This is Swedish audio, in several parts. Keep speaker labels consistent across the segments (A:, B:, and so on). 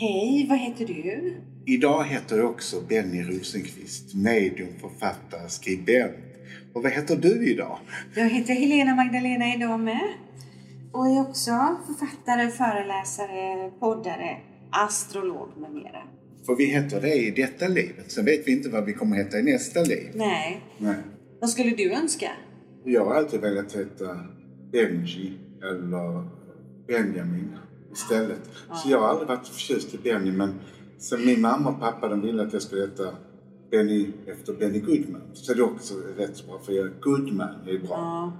A: Hej, vad heter du?
B: Idag heter jag också Benny Rosenqvist, medium, författare, skribent. Och vad heter du idag?
A: Jag heter Helena Magdalena idag med. Och är också författare, föreläsare, poddare, astrolog med mera.
B: För vi heter det i detta livet. Sen vet vi inte vad vi kommer heta i nästa liv.
A: Nej.
B: Nej.
A: Vad skulle du önska?
B: Jag har alltid velat heta Benji eller Benjamin istället. Så jag har aldrig varit förtjust i Benny men sen min mamma och pappa de ville att jag skulle heta Benny efter Benny Goodman. Så det är också rätt så bra för jag, Goodman är bra.
A: Ja.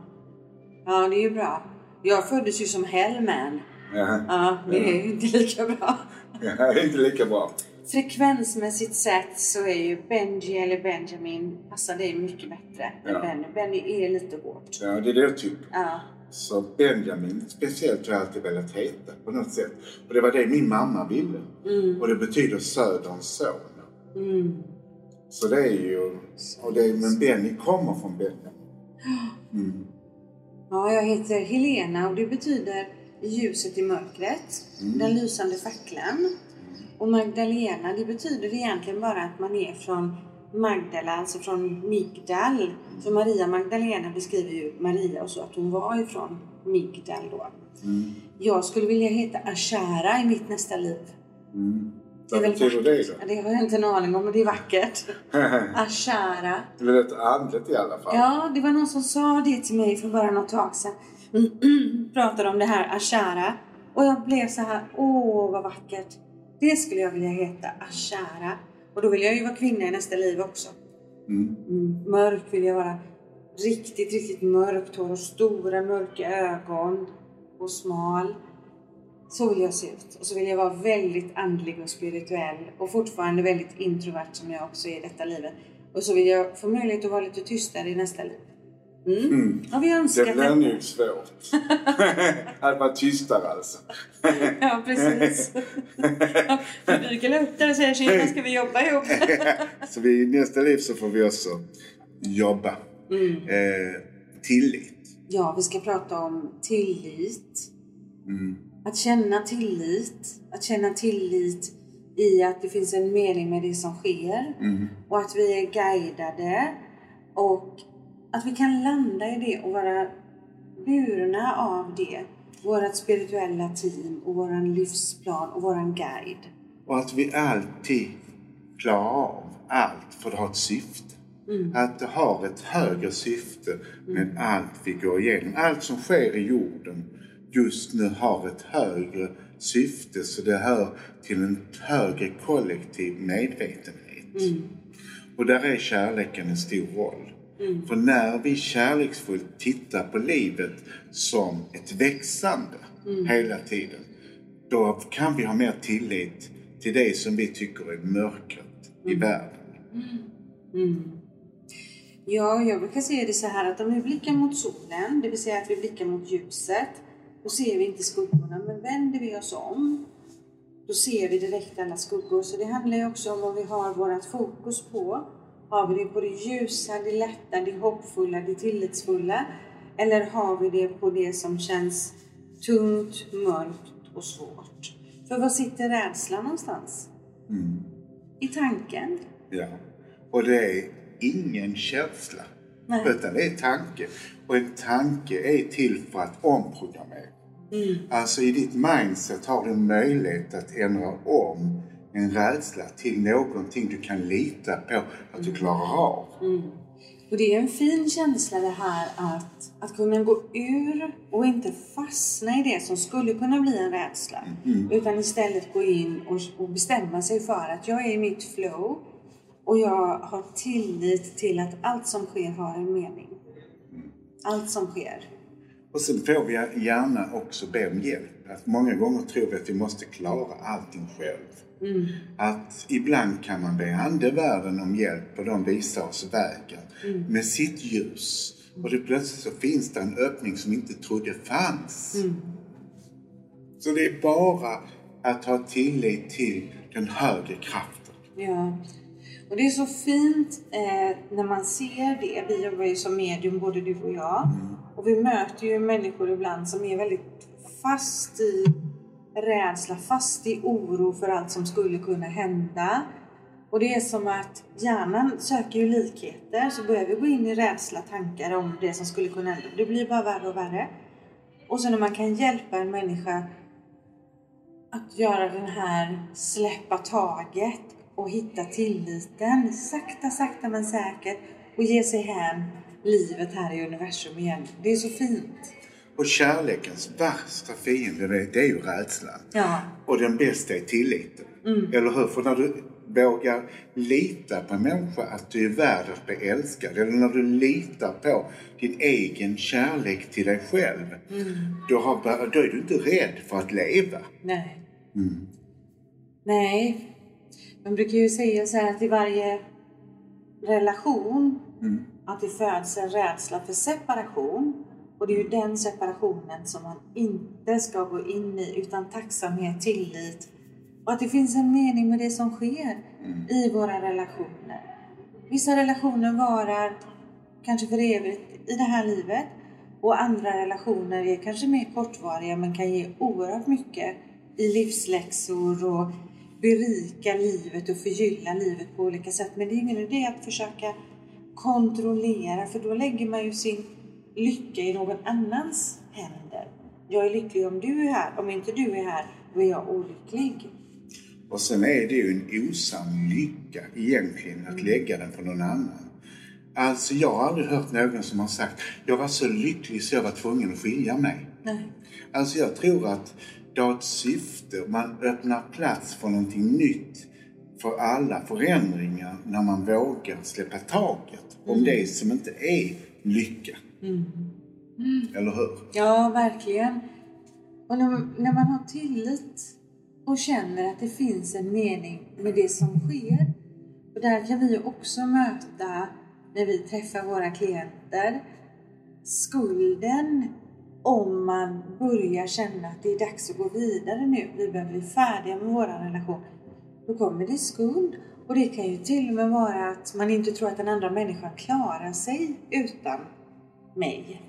A: Ja, det är ju bra. Jag föddes ju som Hellman.
B: Ja.
A: Ja, det är ju inte lika bra.
B: Ja, det är inte lika bra.
A: Frekvensmässigt sett så är ju Benji eller Benjamin passar dig mycket bättre
B: Ja.
A: än Benny. Benny är lite hårt.
B: Ja, det är det jag tycker.
A: Ja.
B: Så Benjamin speciellt har jag alltid velat heta på något sätt. Och det var det min mamma ville. Och det betyder Söderns son.
A: Mm.
B: Så det är ju... Och det, men Benny kommer från Benjamin. Mm.
A: Ja, jag heter Helena och det betyder ljuset i mörkret, den lysande facklan. Och Magdalena, det betyder egentligen bara att man är från Magdala, alltså från Migdal. Så Maria Magdalena beskriver ju Maria och så att hon var ifrån Migdal då. Jag skulle vilja heta Ashara i mitt nästa liv.
B: Vad
A: väl
B: betyder det
A: vackert. Ja, Det har jag inte en aning om, men det är vackert.
B: då?
A: Ashara.
B: det är rätt andligt i alla fall.
A: Ja, det var någon som sa det till mig för bara något tag sedan. Pratade om det här Ashara. Och jag blev så här, åh vad vackert. Det skulle jag vilja heta, Ashara. Och då vill jag ju vara kvinna i nästa liv också.
B: Mm.
A: Mm, mörk vill jag vara. Riktigt, riktigt mörkt hår och stora mörka ögon. Och smal. Så vill jag se ut. Och så vill jag vara väldigt andlig och spirituell. Och fortfarande väldigt introvert som jag också är i detta livet. Och så vill jag få möjlighet att vara lite tystare i nästa liv. Mm.
B: Mm.
A: Vi
B: Det
A: önskat
B: blir nog svårt. att vara tystare alltså.
A: Ja, precis. Vi dyker upp där och säger tjena, ska vi jobba ihop?
B: så vi, i nästa liv så får vi också jobba.
A: Mm.
B: Eh, tillit.
A: Ja, vi ska prata om tillit.
B: Mm.
A: Att känna tillit. Att känna tillit i att det finns en mening med det som sker.
B: Mm.
A: Och att vi är guidade. Och att vi kan landa i det och vara burna av det. Vårat spirituella team och våran livsplan och våran guide.
B: Och att vi alltid klarar av allt för det har ett syfte. Att det har ett högre syfte med allt vi går igenom. Allt som sker i jorden just nu har ett högre syfte så det hör till en högre kollektiv medvetenhet. Och där är kärleken en stor roll. För när vi kärleksfullt tittar på livet som ett växande hela tiden, då kan vi ha mer tillit till det som vi tycker är mörkret i världen.
A: Ja, jag brukar se det så här att om vi blickar mot solen, det vill säga att vi blickar mot ljuset, då ser vi inte skuggorna. Men vänder vi oss om, då ser vi direkt alla skuggor. Så det handlar ju också om vad vi har vårt fokus på. Har vi det på det ljusa, det lätta, det hoppfulla, det tillitsfulla? Eller har vi det på det som känns tungt, mörkt och svårt? För var sitter rädslan någonstans? I tanken.
B: Ja. Och det är ingen känsla.
A: Nej.
B: Utan det är tanke. Och en tanke är till för att omprogrammera. Alltså i ditt mindset har du möjlighet att ändra om en rädsla till någonting du kan lita på att du klarar av.
A: Och det är en fin känsla det här att, att kunna gå ur och inte fastna i det som skulle kunna bli en rädsla. Utan istället gå in och, och bestämma sig för att jag är i mitt flow och jag har tillit till att allt som sker har en mening. Allt som sker.
B: Och sen får vi gärna också be om hjälp. Att många gånger tror vi att vi måste klara allting själv. Att ibland kan man be andevärlden om hjälp och de visar oss vägen med sitt ljus. Och det plötsligt så finns det en öppning som vi inte trodde fanns. Så det är bara att ha tillit till den högre kraften.
A: Ja. Och det är så fint eh, när man ser det. Vi jobbar ju som medium, både du och jag. Och vi möter ju människor ibland som är väldigt fast i rädsla, fast i oro för allt som skulle kunna hända. Och det är som att hjärnan söker ju likheter, så börjar vi gå in i rädsla, tankar om det som skulle kunna hända. Det blir bara värre och värre. Och så när man kan hjälpa en människa att göra den här släppa taget och hitta tilliten sakta, sakta men säkert och ge sig hän livet här i universum igen. Det är så fint.
B: Och kärlekens värsta fiende det är ju rädslan.
A: Ja.
B: Och den bästa är tilliten.
A: Mm.
B: Eller hur? För när du vågar lita på en människa att du är värd att bli älskad. Eller när du litar på din egen kärlek till dig själv.
A: Mm.
B: Då, har, då är du inte rädd för att leva.
A: Nej.
B: Mm.
A: Nej. Man brukar ju säga så här att i varje relation
B: Mm.
A: att det föds en rädsla för separation. Och det är ju den separationen som man inte ska gå in i utan tacksamhet, tillit och att det finns en mening med det som sker i våra relationer. Vissa relationer varar kanske för evigt i det här livet och andra relationer är kanske mer kortvariga men kan ge oerhört mycket i livsläxor och berika livet och förgylla livet på olika sätt. Men det är ingen idé att försöka kontrollera för då lägger man ju sin lycka i någon annans händer. Jag är lycklig om du är här. Om inte du är här, då är jag olycklig.
B: Och sen är det ju en osann lycka egentligen att lägga den på någon annan. Alltså jag har aldrig hört någon som har sagt jag var så lycklig så jag var tvungen att skilja mig.
A: Nej.
B: Alltså jag tror att det har ett syfte. Man öppnar plats för någonting nytt. För alla förändringar när man vågar släppa taget om det som inte är lycka. Eller hur?
A: Ja, verkligen. Och när, när man har tillit och känner att det finns en mening med det som sker. Och där kan vi också möta, när vi träffar våra klienter, skulden om man börjar känna att det är dags att gå vidare nu. Vi behöver bli färdiga med vår relation. Då kommer det skuld. Och det kan ju till och med vara att man inte tror att den andra människan klarar sig utan mig.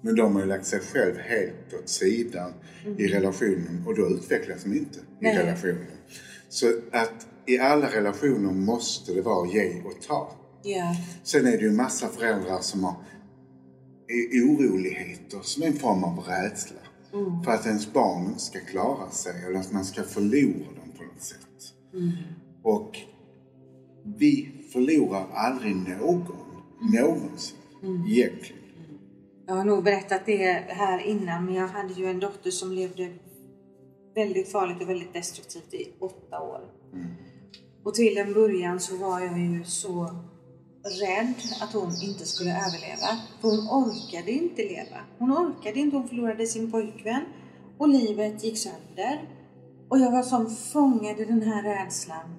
B: Men de har ju lagt sig själv helt åt sidan i relationen och då utvecklas de inte
A: Nej.
B: i relationen. Så att i alla relationer måste det vara ge och ta.
A: Ja.
B: Sen är det ju en massa föräldrar som har oroligheter som en form av rädsla. För att ens barn ska klara sig eller att man ska förlora dem på något sätt. Och vi förlorar aldrig någon, någonsin, egentligen.
A: Jag har nog berättat det här innan, men jag hade ju en dotter som levde väldigt farligt och väldigt destruktivt i åtta år. Och till en början så var jag ju så rädd att hon inte skulle överleva. För hon orkade inte leva. Hon orkade inte, hon förlorade sin pojkvän och livet gick sönder. Och jag var som fångad i den här rädslan.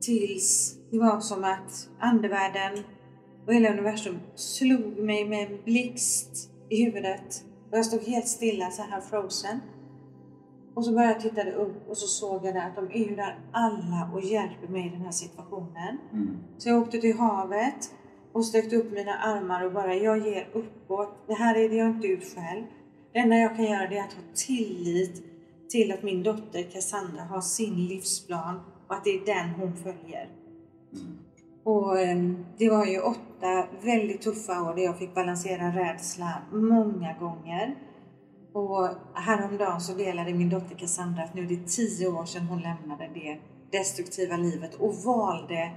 A: Tills det var som att andevärlden och hela universum slog mig med en blixt i huvudet. Och jag stod helt stilla så här frozen. Och så började jag titta upp och så såg jag att de är ju där alla och hjälper mig i den här situationen. Så jag åkte till havet och sträckte upp mina armar och bara, jag ger uppåt. Det här är det jag inte ut själv. Det enda jag kan göra det är att ha tillit till att min dotter Cassandra har sin livsplan och att det är den hon följer. Och eh, det var ju åtta väldigt tuffa år där jag fick balansera rädsla många gånger. Och häromdagen så delade min dotter Cassandra att nu är det tio år sedan hon lämnade det destruktiva livet och valde,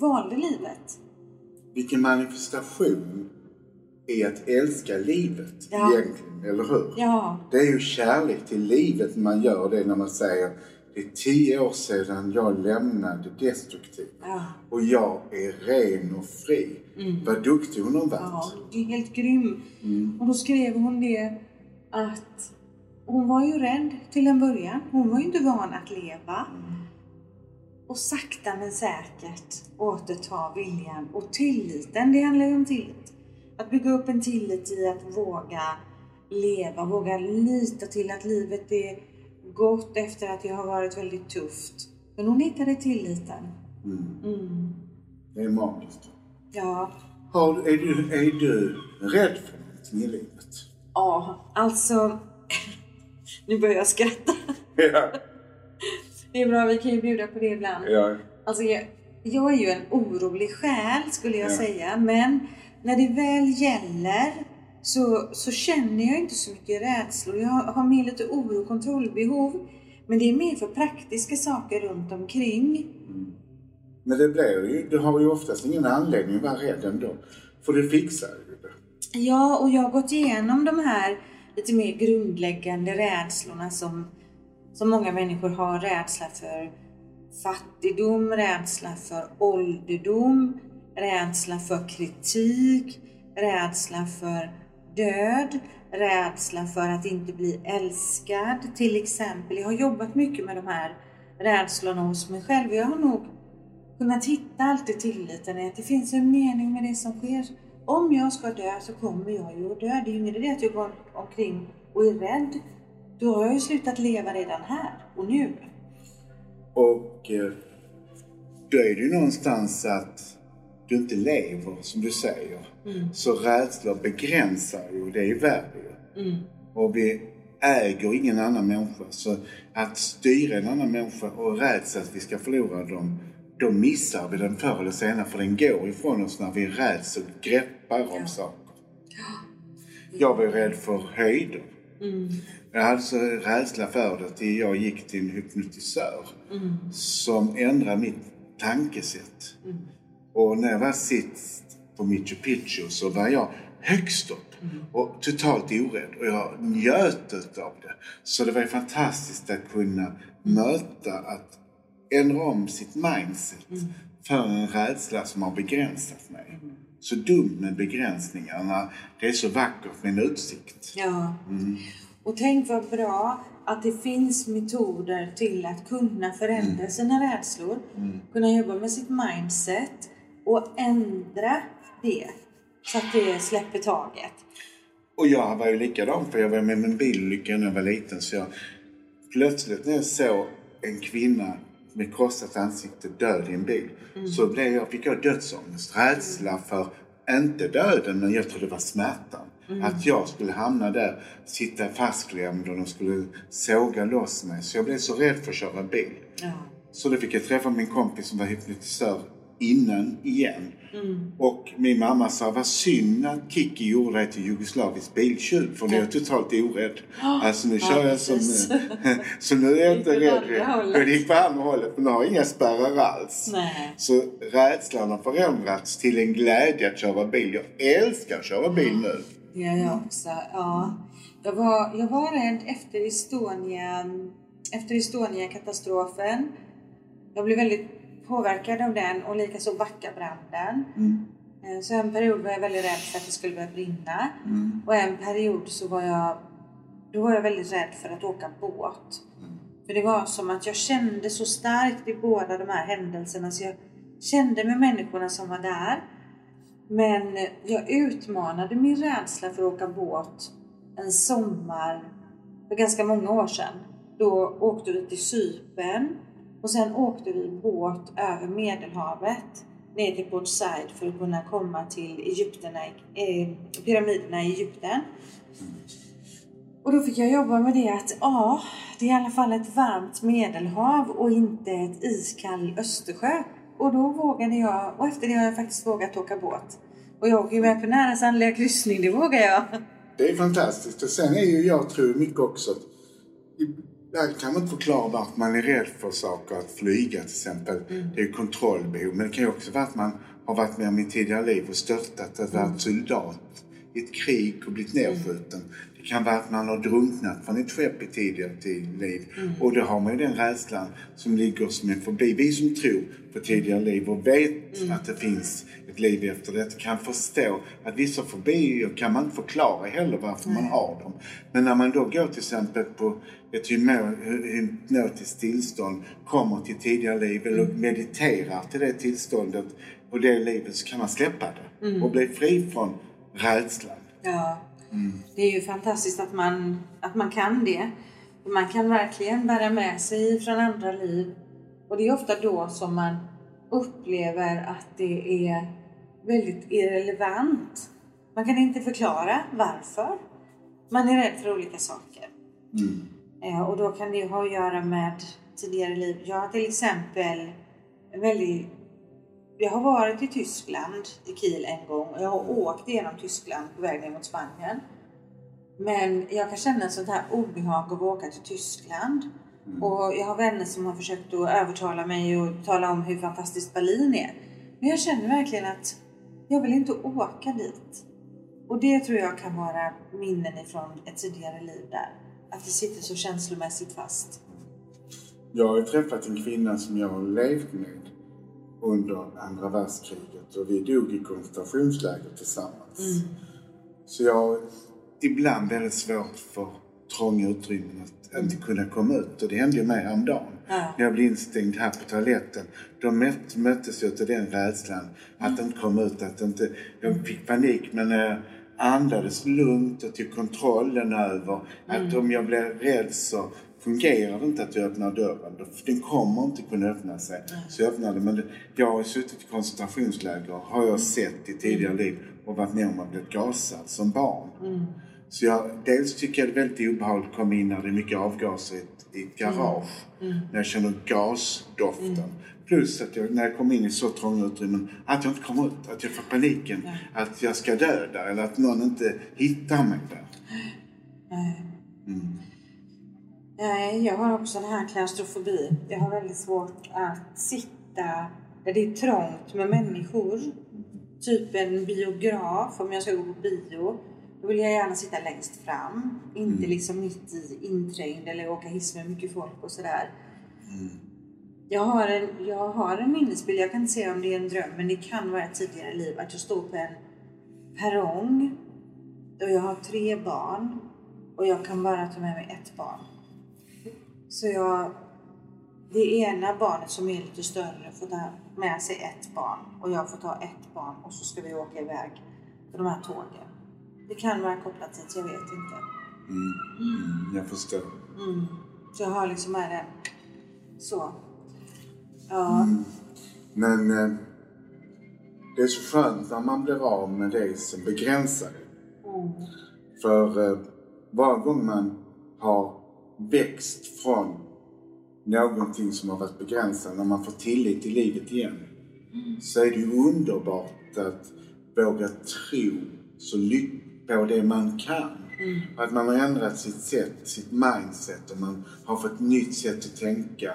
A: valde livet.
B: Vilken manifestation i att älska livet
A: Ja.
B: egentligen, eller hur?
A: Ja,
B: Det är ju kärlek till livet man gör det när man säger det är tio år sedan jag lämnade destruktivt
A: ja,
B: och jag är ren och fri. Vad duktig hon har varit.
A: Mm. ja, det är helt grym. Och då skrev hon det att hon var ju rädd till en början. Hon var ju inte van att leva. Och sakta men säkert återta viljan och tilliten. Det handlar ju om tillit. Att bygga upp en tillit i att våga leva, våga lita till att livet är gott efter att det har varit väldigt tufft. Men hon hittade tilliten. Mm.
B: Det är magiskt.
A: Ja,
B: Har, är, du, är du rädd för någonting i livet?
A: Ja, alltså Nu börjar jag skratta.
B: Ja.
A: Det är bra, vi kan ju bjuda på det ibland.
B: Ja.
A: Alltså jag, jag är ju en orolig själ skulle jag
B: Ja.
A: säga. Men när det väl gäller så, så känner jag inte så mycket rädslor. Jag har, har mer lite oro och kontrollbehov. Men det är mer för praktiska saker runt omkring.
B: Men det blir ju, du har ju oftast ingen anledning att vara rädd ändå. För du fixar ju det.
A: Ja, och jag har gått igenom de här lite mer grundläggande rädslorna som, som många människor har. Rädsla för fattigdom, rädsla för ålderdom, rädsla för kritik, rädsla för död, rädsla för att inte bli älskad till exempel. Jag har jobbat mycket med de här rädslorna hos mig själv. Jag har nog kunnat hitta alltid tilliten i att det finns en mening med det som sker. Om jag ska dö så kommer jag ju att dö. Det är ju ingen idé att jag går omkring och är rädd. Då har jag ju slutat leva redan här och nu.
B: Och eh, då är det ju någonstans att du inte lever som du säger. Så rädslor begränsar ju och det är ju värre ju. Och vi äger ingen annan människa. Så att styra en annan människa och rädsla att vi ska förlora dem, då missar vi den förr eller senare. För den går ifrån oss när vi räds och greppar om saker. Jag var rädd för höjder. Jag hade så rädsla för det till jag gick till en hypnotisör som ändrade mitt tankesätt. Och när jag var sist på Machu Picchu så var jag högst upp och totalt orädd och jag njöt av det. Så det var ju fantastiskt att kunna möta, att ändra om sitt mindset för en rädsla som har begränsat mig. Så dumt med begränsningarna. Det är så vackert med en utsikt.
A: Ja. Och tänk vad bra att det finns metoder till att kunna förändra sina rädslor. Kunna jobba med sitt mindset och ändra det så att det släpper taget.
B: Och jag var ju likadan för jag var med min bilolycka när jag var liten så jag plötsligt när jag såg en kvinna med krossat ansikte död i en bil så blev jag, fick jag dödsångest. Rädsla för, inte döden, men jag trodde det var smärtan. Att jag skulle hamna där, sitta fastklämd och de skulle såga loss mig. Så jag blev så rädd för att köra bil.
A: Ja.
B: Så då fick jag träffa min kompis som var hypnotisör innan igen. Och min mamma sa, vad synd att Kiki gjorde dig till jugoslavisk biltjuv för nu är jag totalt orädd. Alltså nu kör jag som... så nu är jag inte rädd. Jag gick på andra hållet men nu har jag inga spärrar alls.
A: Nej.
B: Så rädslan har förändrats till en glädje att köra bil. Jag älskar att köra bil nu.
A: Det gör jag också. Ja. Jag, var, jag var rädd efter Estonia, efter Estonia-katastrofen. Jag blev väldigt påverkad av den och likaså Backabranden. Eh, Så en period var jag väldigt rädd för att det skulle börja brinna. Och en period så var jag, då var jag väldigt rädd för att åka båt. För det var som att jag kände så starkt i båda de här händelserna så jag kände med människorna som var där. Men jag utmanade min rädsla för att åka båt en sommar för ganska många år sedan. Då åkte vi till Cypern och sen åkte vi båt över Medelhavet ner till Port Said för att kunna komma till Egypterna, eh, pyramiderna i Egypten. Och då fick jag jobba med det att ja, det är i alla fall ett varmt medelhav och inte ett iskall Östersjö. Och då vågade jag, och efter det har jag faktiskt vågat åka båt. Och jag åker ju med på nära sandliga kryssning, det vågar jag.
B: Det är fantastiskt. Och sen är ju jag tror mycket också att ibland kan man inte förklara varför man är rädd för saker. Att flyga till exempel. Det är ju kontrollbehov. Men det kan ju också vara att man har varit med om i tidigare liv och störtat. Att vara soldat i ett krig och blivit nedskjuten. Det kan vara att man har drunknat från ett skepp i tidigare tid- liv. Och då har man ju den rädslan som ligger som en förbi. Vi som tror på tidigare liv och vet att det finns ett liv efter det kan förstå att vissa fobier kan man inte förklara heller varför man har dem. Men när man då går till exempel på ett hypnotiskt tillstånd, kommer till tidigare liv eller mediterar till det tillståndet och det livet så kan man släppa det och bli fri från rädslan.
A: Ja, det är ju fantastiskt att man, att man kan det. Man kan verkligen bära med sig från andra liv. Och det är ofta då som man upplever att det är väldigt irrelevant. Man kan inte förklara varför man är rädd för olika saker. Eh, och då kan det ha att göra med tidigare liv. Jag har till exempel väldigt jag har varit i Tyskland, i Kiel en gång och jag har åkt genom Tyskland på väg ner mot Spanien. Men jag kan känna sånt här obehag av att åka till Tyskland. Mm. Och jag har vänner som har försökt att övertala mig och tala om hur fantastiskt Berlin är. Men jag känner verkligen att jag vill inte åka dit. Och det tror jag kan vara minnen ifrån ett tidigare liv där. Att det sitter så känslomässigt fast.
B: Jag har träffat en kvinna som jag har levt med under andra världskriget och vi dog i koncentrationsläger tillsammans. Mm. Så jag har ibland väldigt svårt för trånga utrymmen att mm. inte kunna komma ut. Och det hände ju mig häromdagen. Ja. När jag blev instängd här på toaletten. Då möttes jag till den rädslan att mm. inte komma ut. Att inte, jag fick panik men jag andades lugnt och tog kontrollen över. Att mm. om jag blev rädd så fungerar det inte att jag öppnar dörren. Den kommer inte kunna öppna sig. Mm. Så jag öppnade. Men jag har suttit i koncentrationsläger, har jag sett i tidigare mm. liv och varit med om att bli gasad som barn. Mm. Så jag, dels tycker jag det är väldigt obehagligt att komma in när det är mycket avgaser i ett, i ett garage. Mm. mm. När jag känner gasdoften. Plus att jag, när jag kommer in i så trånga utrymmen, att jag inte kommer ut. Att jag får paniken ja. att jag ska dö där eller att någon inte hittar mig där.
A: Mm. Nej, jag har också den här klaustrofobi. Jag har väldigt svårt att sitta där det är trångt med människor. Typ en biograf, om jag ska gå på bio. Då vill jag gärna sitta längst fram. Inte mm. liksom mitt i inträngd eller åka hiss med mycket folk och sådär. Mm. Jag, har en, jag har en minnesbild, jag kan inte säga om det är en dröm, men det kan vara ett tidigare liv. Att jag står på en perrong och jag har tre barn och jag kan bara ta med mig ett barn. Så jag, det ena barnet som är lite större får ta med sig ett barn och jag får ta ett barn och så ska vi åka iväg på de här tågen. Det kan vara kopplat dit, jag vet inte.
B: Mm. Mm, jag förstår.
A: Mm. Så jag har liksom med den så. Ja. Mm.
B: Men eh, det är så skönt när man blir av med det som begränsar mm. För eh, varje gång man har växt från någonting som har varit begränsat, när man får tillit till livet igen, mm. så är det ju underbart att våga tro så på det man kan. Mm. Att man har ändrat sitt sätt, sitt mindset och man har fått ett nytt sätt att tänka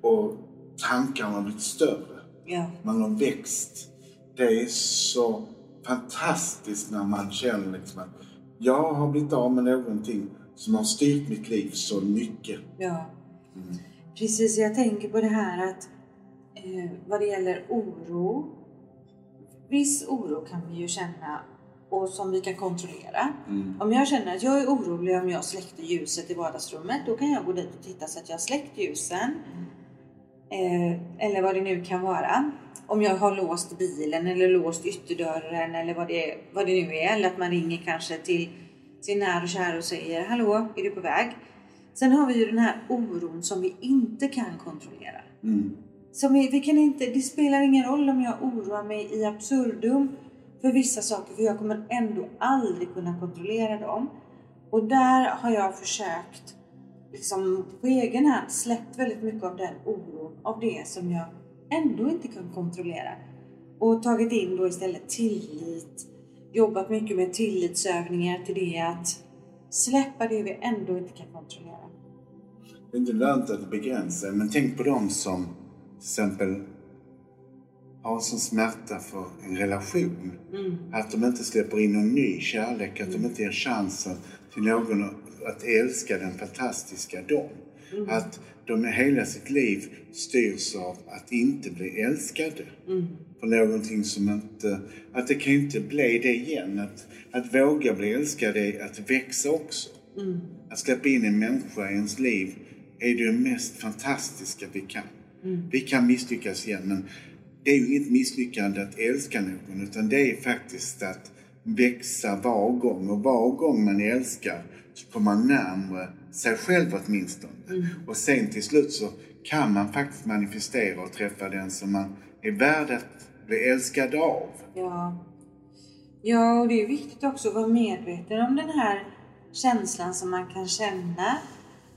B: och tankarna har blivit större.
A: Yeah.
B: Man har växt. Det är så fantastiskt när man känner liksom att jag har blivit av med någonting som har styrt mitt liv så mycket.
A: Ja, mm. precis. Jag tänker på det här att eh, vad det gäller oro. Viss oro kan vi ju känna och som vi kan kontrollera. Mm. Om jag känner att jag är orolig om jag släckte ljuset i vardagsrummet, då kan jag gå dit och titta så att jag har släckt ljusen. Mm. Eh, eller vad det nu kan vara. Om jag har låst bilen eller låst ytterdörren eller vad det, vad det nu är. Eller att man ringer kanske till sin nära och kära och säger Hallå, är du på väg? Sen har vi ju den här oron som vi inte kan kontrollera. Mm. Som vi, vi kan inte, det spelar ingen roll om jag oroar mig i absurdum för vissa saker, för jag kommer ändå aldrig kunna kontrollera dem. Och där har jag försökt, liksom på egen hand, släppt väldigt mycket av den oron, av det som jag ändå inte kan kontrollera. Och tagit in då istället tillit, jobbat mycket med tillitsövningar till det att släppa det vi ändå inte kan kontrollera.
B: Det är inte lönt att begränsa, men tänk på dem som till exempel har en sån smärta för en relation. Mm. Att de inte släpper in någon ny kärlek, att mm. de inte ger chansen till någon att älska den fantastiska dem. Mm. Att de hela sitt liv styrs av att inte bli älskade. Mm. För någonting som inte... Att det kan inte bli det igen. Att, att våga bli älskad är att växa också. Mm. Att släppa in en människa i ens liv är det mest fantastiska vi kan. Mm. Vi kan misslyckas igen men det är ju inget misslyckande att älska någon utan det är faktiskt att växa var gång och var gång man älskar kommer man närmare sig själv åtminstone. Mm. Och sen till slut så kan man faktiskt manifestera och träffa den som man är värd att bli älskad av.
A: Ja. Ja, och det är viktigt också att vara medveten om den här känslan som man kan känna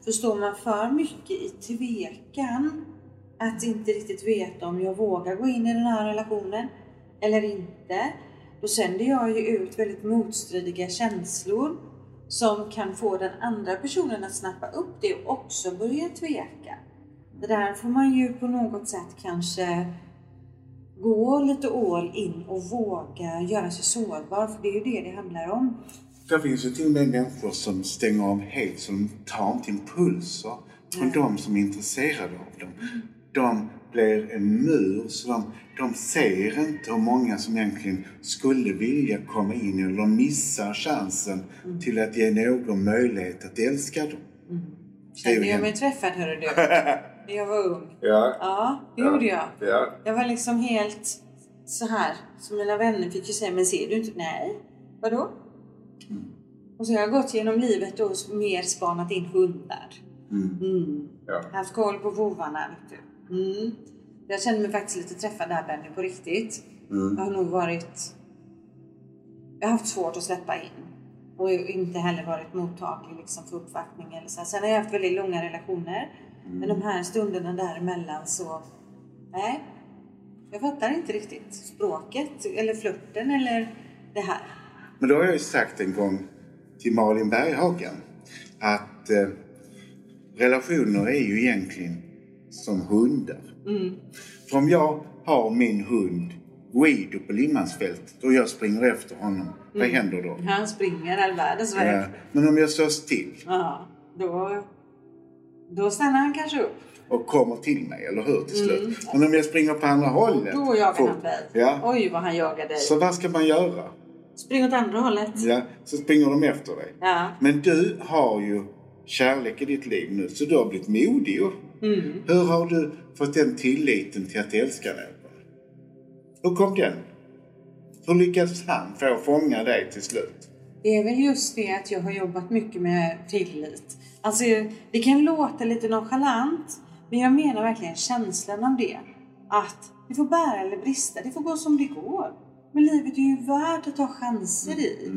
A: För står man för mycket i tvekan, att inte riktigt veta om jag vågar gå in i den här relationen eller inte, då sänder jag ju ut väldigt motstridiga känslor som kan få den andra personen att snappa upp det och också börja tveka. Det där får man ju på något sätt kanske gå lite all in och våga göra sig sårbar, för det är ju det det handlar om.
B: Det finns ju till och med människor som stänger av helt, de tar inte impulser från de som är intresserade av dem. De blir en mur, så de, de ser inte hur många som egentligen skulle vilja komma in eller de missar chansen till att ge någon möjlighet att älska dem. Ju
A: Kände jag mig träffad hörru du, när jag var ung.
B: Ja.
A: Ja, det gjorde jag.
B: Ja.
A: Jag var liksom helt så här, så mina vänner fick ju säga, men ser du inte? Nej. Vadå? Och så har jag gått genom livet och mer spanat in hundar. Mm.
B: Ja.
A: Haft koll på vovarna, vet du. Mm. Jag känner mig faktiskt lite träffad där Benny, på riktigt.
B: Mm.
A: Jag har nog varit... Jag har haft svårt att släppa in. Och inte heller varit mottaglig liksom för uppvaktning eller så. Sen har jag haft väldigt långa relationer. Men de här stunderna däremellan så... Nej. Jag fattar inte riktigt språket eller flörten eller det här.
B: Men då har jag ju sagt en gång till Malin Berghagen att eh, relationer är ju egentligen som hundar. För om jag har min hund Guido på Limmansfältet och jag springer efter honom, vad händer då?
A: Han springer all världens väg.
B: Ja, men om jag står still
A: Ja, då, då stannar han kanske upp.
B: och kommer till mig, eller hur, till slut. Men om jag springer på andra hållet.
A: Då jagar
B: fort,
A: han dig.
B: Ja.
A: Oj, vad han jagar dig.
B: Så vad ska man göra?
A: Spring åt andra hållet.
B: Ja, så springer de efter dig.
A: Ja.
B: Men du har ju kärlek i ditt liv nu, så du har blivit modig.
A: Mm.
B: Hur har du fått den tilliten till att älska någon? Hur kom den? Hur lyckades han få fånga dig till slut?
A: Det är väl just det att jag har jobbat mycket med tillit. Alltså, det kan låta lite nonchalant, men jag menar verkligen känslan av det. Att det får bära eller brista, det får gå som det går. Men livet är ju värt att ta chanser i.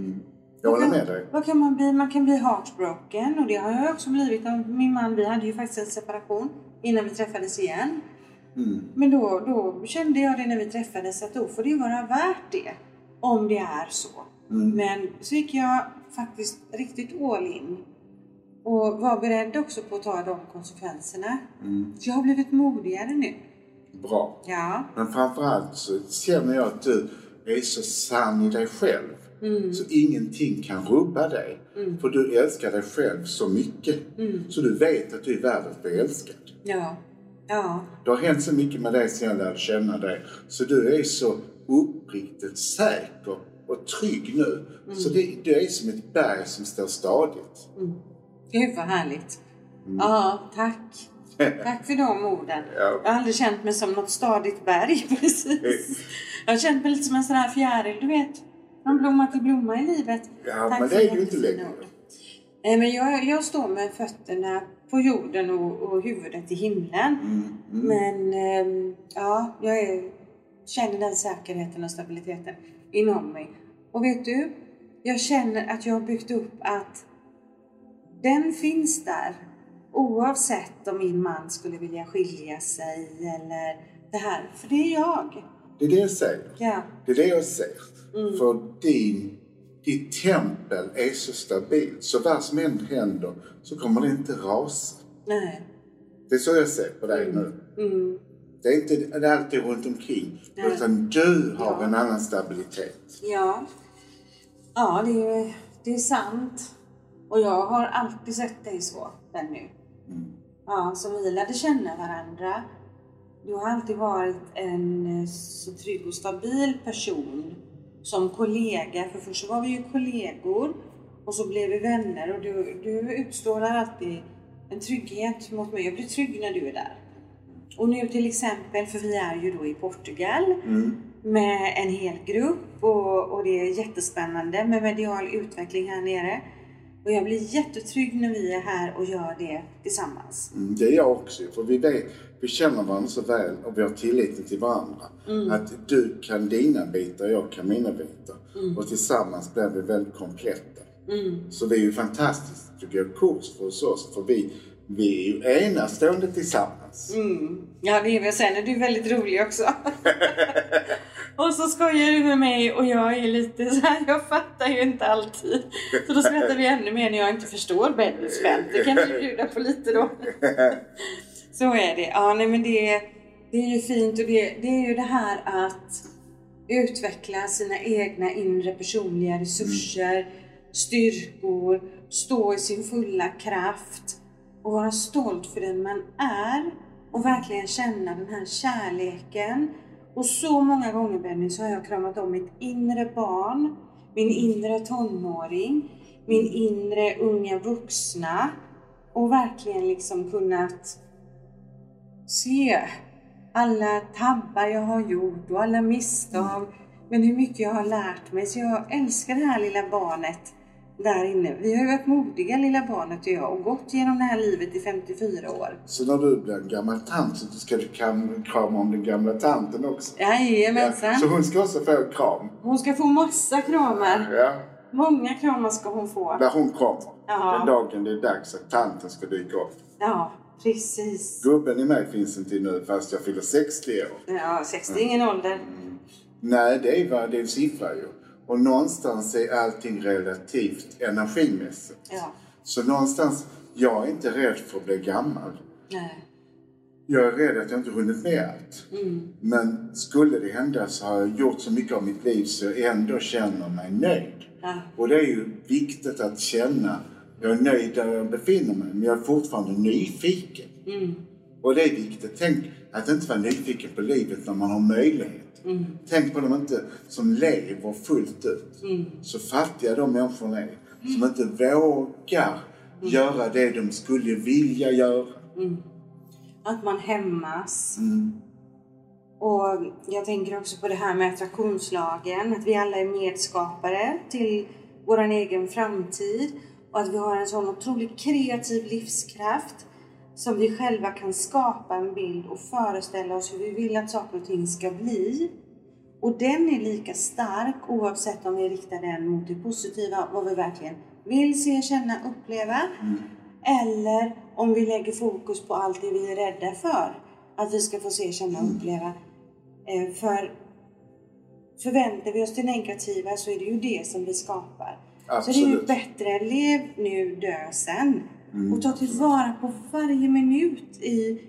B: Jag håller med dig.
A: Vad kan man bli? Man kan bli heartbroken och det har jag också blivit av min man. Vi hade ju faktiskt en separation innan vi träffades igen. Men då, då kände jag det när vi träffades att då får det ju vara värt det. Om det är så. Men så gick jag faktiskt riktigt all in. Och var beredd också på att ta de konsekvenserna. Så jag har blivit modigare nu.
B: Bra.
A: Ja.
B: Men framförallt så känner jag att du är så sann i dig själv. Så ingenting kan rubba dig. För du älskar dig själv så mycket. Så du vet att du är värd att bli älskad.
A: Ja. Ja.
B: Det har hänt så mycket med dig sedan jag lärde känna dig. Så du är så uppriktigt säker och trygg nu. Så det, du är som ett berg som står stadigt.
A: Gud vad härligt. Ja, tack. Tack för de orden.
B: Ja.
A: Jag har aldrig känt mig som något stadigt berg precis. Jag har känt mig lite som en sån här fjäril, du vet. Från blomma till blomma i livet.
B: Ja,
A: Tack
B: men det är du inte längre.
A: men jag, jag står med fötterna på jorden och, och huvudet i himlen.
B: Mm,
A: Men ehm, ja, jag är, känner den säkerheten och stabiliteten inom mig. Och vet du? Jag känner att jag har byggt upp att den finns där oavsett om min man skulle vilja skilja sig eller det här. För det är jag.
B: Det är det jag säger.
A: Ja.
B: Det är det jag ser. För din, ditt tempel är så stabilt. Så vad som än händer så kommer det inte rasa.
A: Nej.
B: Det är så jag ser på dig nu.
A: Mm.
B: Det är inte det är alltid runt omkring.
A: Nej.
B: Utan du har
A: Ja.
B: en annan stabilitet.
A: Ja. Ja, det är, det är sant. Och jag har alltid sett dig så, Benny. Ja, som vi lärde känna varandra. Du har alltid varit en eh, så trygg och stabil person. Som kollega, för först var vi ju kollegor och så blev vi vänner och du, du utstrålar alltid en trygghet mot mig. Jag blir trygg när du är där. Och nu till exempel, för vi är ju då i Portugal med en hel grupp och, och det är jättespännande med medial utveckling här nere. Och jag blir jättetrygg när vi är här och gör det tillsammans.
B: Mm, det är jag också. För vi, vet, vi känner varandra så väl och vi har tilliten till varandra. Att du kan dina bitar, jag kan mina bitar. Och tillsammans blir vi väldigt kompletta. Så det är ju fantastiskt, tycker jag, kurs för oss. För vi vi är ju enastående tillsammans.
A: Mm. Ja, det är vi. Och sen är du väldigt rolig också. och så skojar du med mig och jag är lite så här, jag fattar ju inte alltid. Så då skrattar vi ännu mer när jag inte förstår Bennys skämt. Det kan vi bjuda på lite då. så är det. Ja, nej men det, det är ju fint och det, det är ju det här att utveckla sina egna inre personliga resurser, styrkor, stå i sin fulla kraft och vara stolt för den man är och verkligen känna den här kärleken. Och så många gånger Benny så har jag kramat om mitt inre barn, min inre tonåring, min inre unga vuxna och verkligen liksom kunnat se alla tabbar jag har gjort och alla misstag. Men hur mycket jag har lärt mig. Så jag älskar det här lilla barnet där inne. Vi har ju varit modiga lilla barnet och jag och gått genom det här livet i 54 år.
B: Så när du blir en gammal tant så ska du krama om den gamla tanten också?
A: Jajamensan. Ja,
B: så hon ska också få kram?
A: Hon ska få massa kramar.
B: Ja.
A: Många kramar ska hon få.
B: När hon kommer. Ja. Den dagen det är dags att tanten ska dyka upp.
A: Ja, precis.
B: Gubben i mig finns inte nu fast jag fyller 60 år.
A: Ja, 60 är ingen ålder. Mm.
B: Nej, det är, det är en siffra ju. Och någonstans är allting relativt energimässigt.
A: Ja.
B: Så någonstans, jag är inte rädd för att bli gammal.
A: Nej.
B: Jag är rädd att jag inte hunnit med allt.
A: Mm.
B: Men skulle det hända så har jag gjort så mycket av mitt liv så jag ändå känner mig nöjd.
A: Ja.
B: Och det är ju viktigt att känna, jag är nöjd där jag befinner mig, men jag är fortfarande nyfiken.
A: Mm.
B: Och det är viktigt. Tänk att inte vara nyfiken på livet när man har möjlighet.
A: Mm.
B: Tänk på de inte som lever fullt ut.
A: Mm.
B: Så fattiga de människorna är. Som inte vågar
A: Mm.
B: göra det de skulle vilja göra.
A: Mm. Att man hämmas.
B: Mm.
A: Och jag tänker också på det här med attraktionslagen. Att vi alla är medskapare till vår egen framtid. Och att vi har en sån otroligt kreativ livskraft. Som vi själva kan skapa en bild och föreställa oss hur vi vill att saker och ting ska bli. Och den är lika stark oavsett om vi riktar den mot det positiva, vad vi verkligen vill se, känna, uppleva.
B: Mm.
A: Eller om vi lägger fokus på allt det vi är rädda för. Att vi ska få se, känna och uppleva. Eh, för förväntar vi oss det negativa så är det ju det som vi skapar. Så det är ju
B: Absolut.
A: bättre, lev nu, dö sen.
B: Mm.
A: Och ta tillvara på varje minut i,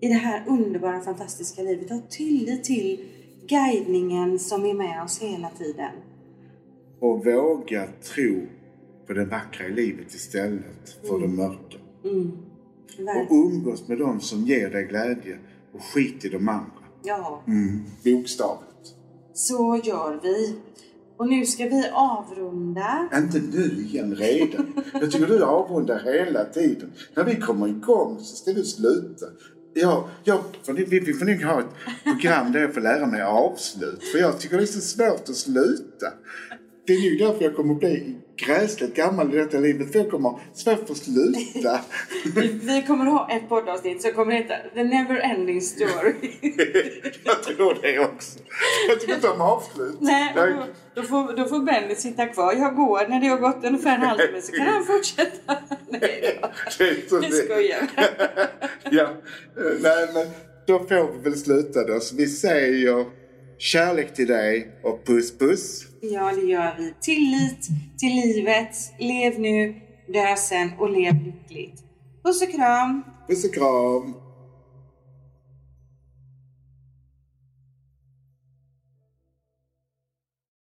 A: i det här underbara, fantastiska livet. Ha tillit till guidningen som är med oss hela tiden.
B: Och våga tro på det vackra i livet istället för det mörka.
A: Mm.
B: Och umgås med dem som ger dig glädje och skit i de andra.
A: Ja,
B: Mm. Bokstavligt.
A: så gör vi. Och nu ska vi avrunda.
B: Inte nu igen redan. Jag tycker du avrundar hela tiden. När vi kommer igång så ska du sluta. Ja, jag, för vi, vi får nog ha ett program där jag får lära mig avslut. För jag tycker det är så svårt att sluta. Det är ju därför jag kommer bli gräsligt gammal i detta livet. För jag kommer svårt att sluta.
A: Vi, kommer ha ett poddavsnitt som kommer heta The Never Ending Story.
B: jag tror det också. Jag tycker inte om avslut.
A: Nej, då, då, får, då får Benny sitta kvar. Jag går när det har gått ungefär en halvtimme så kan han fortsätta. Nej då. Vi skojar.
B: ja, nej men då får vi väl sluta då. Så vi säger kärlek till dig och puss puss.
A: Ja, det gör vi. Tillit till livet. Lev nu, dö sen och lev lyckligt. Puss och kram.
B: Puss och kram.